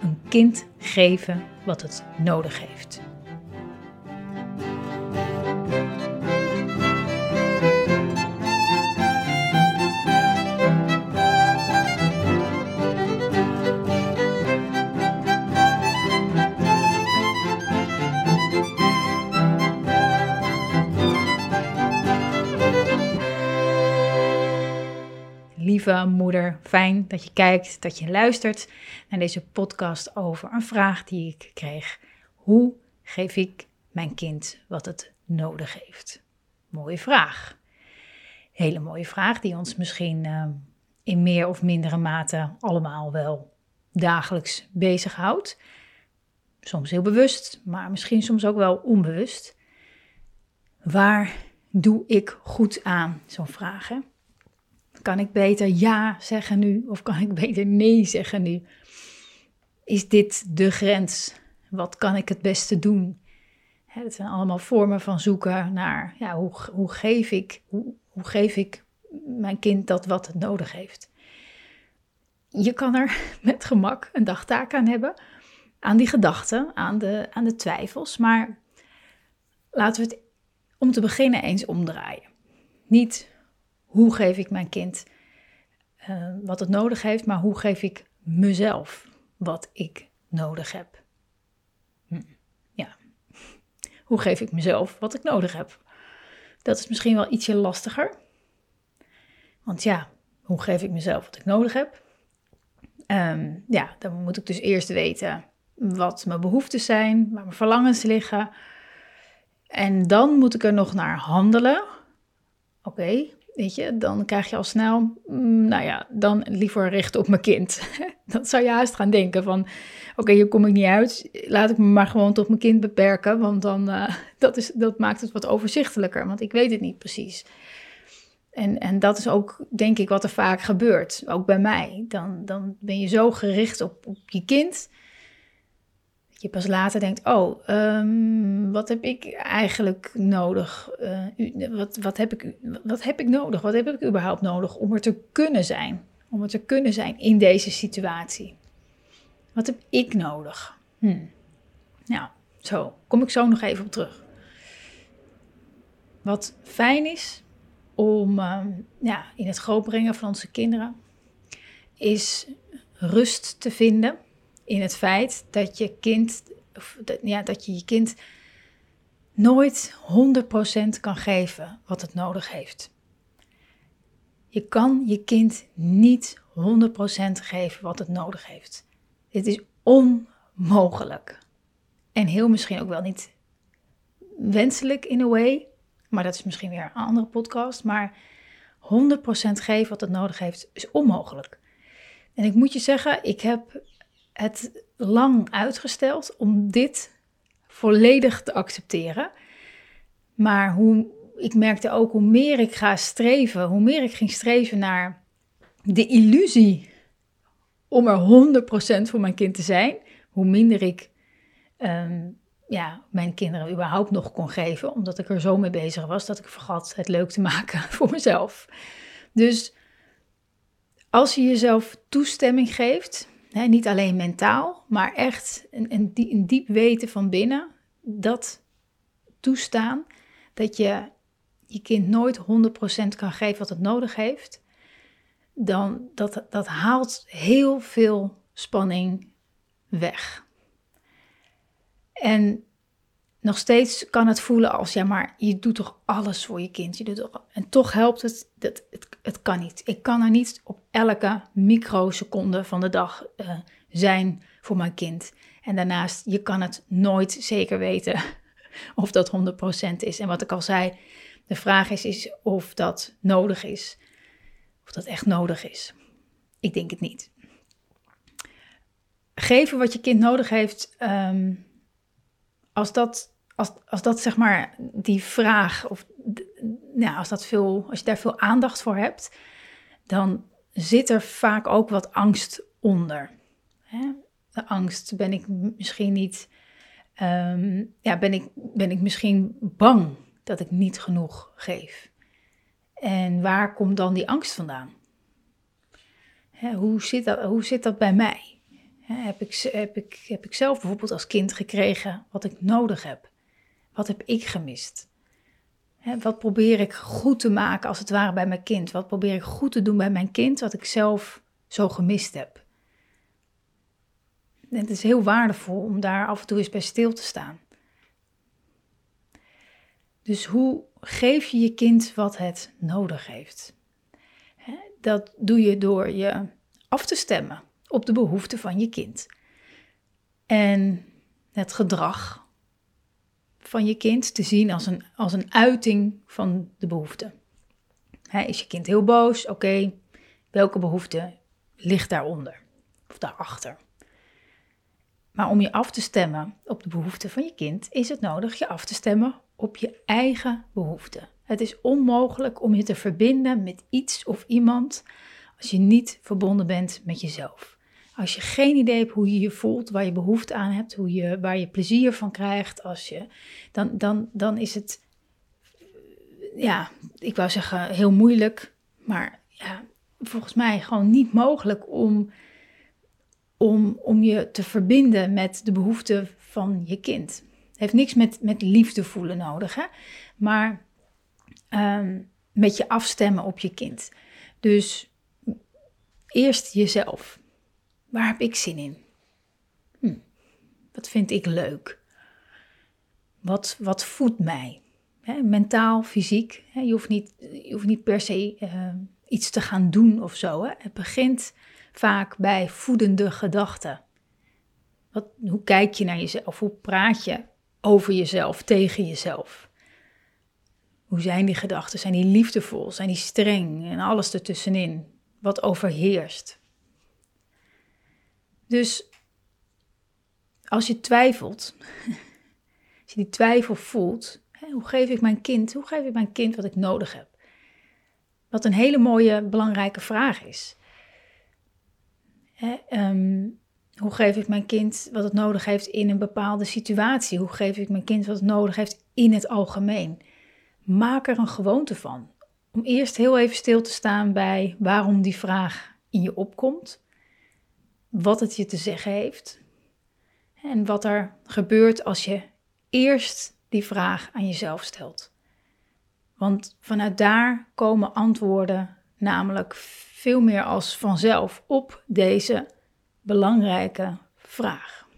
een kind geven wat het nodig heeft. Moeder, fijn dat je kijkt, dat je luistert naar deze podcast over een vraag die ik kreeg. Hoe geef ik mijn kind wat het nodig heeft? Mooie vraag. Hele mooie vraag die ons misschien uh, in meer of mindere mate allemaal wel dagelijks bezighoudt. Soms heel bewust, maar misschien soms ook wel onbewust. Waar doe ik goed aan? Zo'n vraag. Kan ik beter ja zeggen nu of kan ik beter nee zeggen nu? Is dit de grens? Wat kan ik het beste doen? Het zijn allemaal vormen van zoeken naar ja, hoe, hoe, geef ik, hoe, hoe geef ik mijn kind dat wat het nodig heeft. Je kan er met gemak een dagtaak aan hebben, aan die gedachten, aan de, aan de twijfels. Maar laten we het om te beginnen eens omdraaien. Niet hoe geef ik mijn kind uh, wat het nodig heeft, maar hoe geef ik mezelf wat ik nodig heb? Hm. Ja, hoe geef ik mezelf wat ik nodig heb? Dat is misschien wel ietsje lastiger. Want ja, hoe geef ik mezelf wat ik nodig heb? Um, ja, dan moet ik dus eerst weten wat mijn behoeften zijn, waar mijn verlangens liggen. En dan moet ik er nog naar handelen. Oké, Weet je, dan krijg je al snel, mm, nou ja, dan liever richten op mijn kind. dat zou je haast gaan denken van, oké, hier kom ik niet uit, laat ik me maar gewoon tot mijn kind beperken, want dan, uh, dat, is, dat maakt het wat overzichtelijker, want ik weet het niet precies. En, en dat is ook, denk ik, wat er vaak gebeurt, ook bij mij. Dan, dan ben je zo gericht op, op je kind, je pas later denkt, oh, um, wat heb ik eigenlijk nodig? Uh, wat, wat, heb ik, wat heb ik nodig? Wat heb ik überhaupt nodig om er te kunnen zijn? Om er te kunnen zijn in deze situatie. Wat heb ik nodig? Hm. Nou, zo, kom ik zo nog even op terug. Wat fijn is om uh, ja, in het grootbrengen van onze kinderen, is rust te vinden in het feit dat je kind, of dat, ja, dat je je kind nooit 100% kan geven wat het nodig heeft. Je kan je kind niet 100% geven wat het nodig heeft. Dit is onmogelijk. En heel misschien ook wel niet wenselijk in a way. Maar dat is misschien weer een andere podcast. Maar 100% geven wat het nodig heeft is onmogelijk. En ik moet je zeggen, ik heb het lang uitgesteld om dit volledig te accepteren. Maar hoe, ik merkte ook hoe meer ik ga streven, hoe meer ik ging streven naar de illusie om er 100% voor mijn kind te zijn, hoe minder ik um, ja, mijn kinderen überhaupt nog kon geven, omdat ik er zo mee bezig was dat ik vergat het leuk te maken voor mezelf. Dus als je jezelf toestemming geeft niet alleen mentaal, maar echt een, een, een diep weten van binnen. Dat toestaan dat je je kind nooit 100% kan geven wat het nodig heeft. Dan dat, dat haalt heel veel spanning weg. En nog steeds kan het voelen als, ja, maar je doet toch alles voor je kind. Je doet toch, en toch helpt het, dat, het, het kan niet. Ik kan er niet op elke microseconde van de dag uh, zijn voor mijn kind. En daarnaast, je kan het nooit zeker weten of dat 100% is. En wat ik al zei, de vraag is, is of dat nodig is. Of dat echt nodig is. Ik denk het niet. geven wat je kind nodig heeft, ehm, als dat, als, als dat zeg maar die vraag, of ja, als, dat veel, als je daar veel aandacht voor hebt, dan zit er vaak ook wat angst onder. Hè? De angst, ben ik misschien niet, ehm, ja, ben ik, ben ik misschien bang dat ik niet genoeg geef? En waar komt dan die angst vandaan? Hè, hoe, zit dat, hoe zit dat bij mij? Heb, ik, heb, ik, heb ik zelf bijvoorbeeld als kind gekregen wat ik nodig heb? Wat heb ik gemist? Wat probeer ik goed te maken als het ware bij mijn kind? Wat probeer ik goed te doen bij mijn kind wat ik zelf zo gemist heb? Het is heel waardevol om daar af en toe eens bij stil te staan. Dus hoe geef je je kind wat het nodig heeft? Dat doe je door je af te stemmen op de behoeften van je kind. En het gedrag van je kind te zien als een, als een uiting van de behoefte. is je kind heel boos? Oké, welke behoefte ligt daaronder of daarachter? Maar om je af te stemmen op de behoeften van je kind, is het nodig je af te stemmen op je eigen behoeften. Het is onmogelijk om je te verbinden met iets of iemand als je niet verbonden bent met jezelf. Als je geen idee hebt hoe je je voelt, waar je behoefte aan hebt, hoe je, waar je plezier van krijgt, als je, dan, dan, dan is het, ja, ik wou zeggen heel moeilijk, maar ja, volgens mij gewoon niet mogelijk om, om, om je te verbinden met de behoeften van je kind. Het heeft niks met, met liefde voelen nodig, hè? maar um, met je afstemmen op je kind. Dus eerst jezelf. Waar heb ik zin in? Hm, wat vind ik leuk? Wat, wat voedt mij? mentaal, fysiek. je, hoeft niet, je hoeft niet per se uh, iets te gaan doen of zo. Het begint vaak bij voedende gedachten. Wat, hoe kijk je naar jezelf? Hoe praat je over jezelf, tegen jezelf? Hoe zijn die gedachten? Zijn die liefdevol? Zijn die streng? En alles ertussenin. Wat overheerst. Dus als je twijfelt, als je die twijfel voelt, hoe geef ik mijn kind, hoe geef ik mijn kind wat ik nodig heb? Wat een hele mooie, belangrijke vraag is. Ehm, hoe geef ik mijn kind wat het nodig heeft in een bepaalde situatie? Hoe geef ik mijn kind wat het nodig heeft in het algemeen? Maak er een gewoonte van. Om eerst heel even stil te staan bij waarom die vraag in je opkomt wat het je te zeggen heeft en wat er gebeurt als je eerst die vraag aan jezelf stelt. Want vanuit daar komen antwoorden namelijk veel meer als vanzelf op deze belangrijke vraag.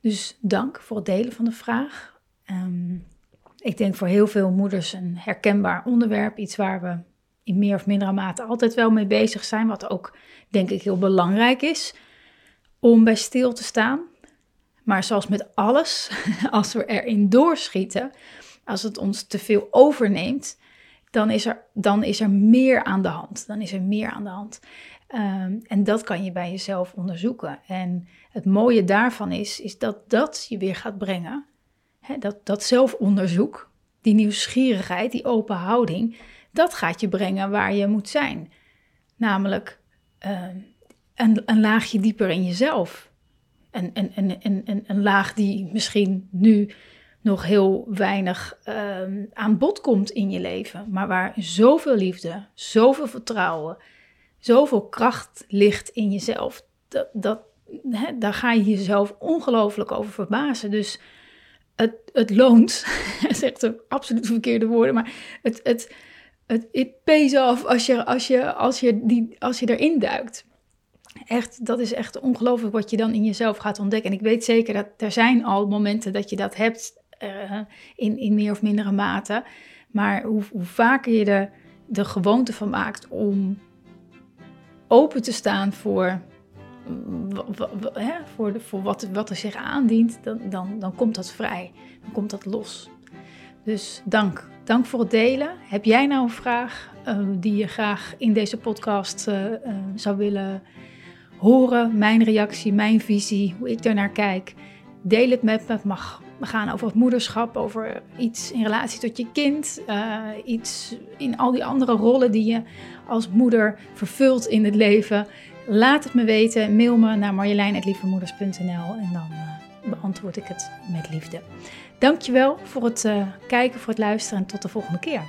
Dus dank voor het delen van de vraag. Ehm, ik denk voor heel veel moeders een herkenbaar onderwerp, iets waar we in meer of mindere mate altijd wel mee bezig zijn, wat ook denk ik heel belangrijk is om bij stil te staan. Maar zoals met alles, als we erin doorschieten, als het ons te veel overneemt, dan is er, dan is er meer aan de hand. Dan is er meer aan de hand. Ehm, en dat kan je bij jezelf onderzoeken. En het mooie daarvan is, is dat dat je weer gaat brengen. dat, dat zelfonderzoek, die nieuwsgierigheid, die open houding, dat gaat je brengen waar je moet zijn. Namelijk uh, een, een, laagje dieper in jezelf. Een, een, een, een, een, laag die misschien nu nog heel weinig uh, aan bod komt in je leven, maar waar zoveel liefde, zoveel vertrouwen, zoveel kracht ligt in jezelf. Dat, dat, hè, daar ga je jezelf ongelooflijk over verbazen. Dus het, het loont, zegt de absoluut verkeerde woorden, maar het, het, het it pays als je, als je, als je, die, als je erin duikt. Echt, dat is echt ongelooflijk wat je dan in jezelf gaat ontdekken. En ik weet zeker dat er zijn al momenten dat je dat hebt uh, in, in meer of mindere mate. Maar hoe, hoe vaker je er de gewoonte van maakt om open te staan voor, hè, voor, de, voor wat, wat er zich aandient, dan, dan, dan komt dat vrij. Dan komt dat los. Dus dank. Dank voor het delen. Heb jij nou een vraag uh, die je graag in deze podcast uh, uh, zou willen horen, mijn reactie, mijn visie, hoe ik daarnaar kijk. Deel het met me. Het mag gaan over het moederschap, over iets in relatie tot je kind, iets in al die andere rollen die je als moeder vervult in het leven. Laat het me weten. Mail me naar marjolein.lievemoeders.nl en dan beantwoord ik het met liefde. Dankjewel voor het uh, kijken, voor het luisteren en tot de volgende keer.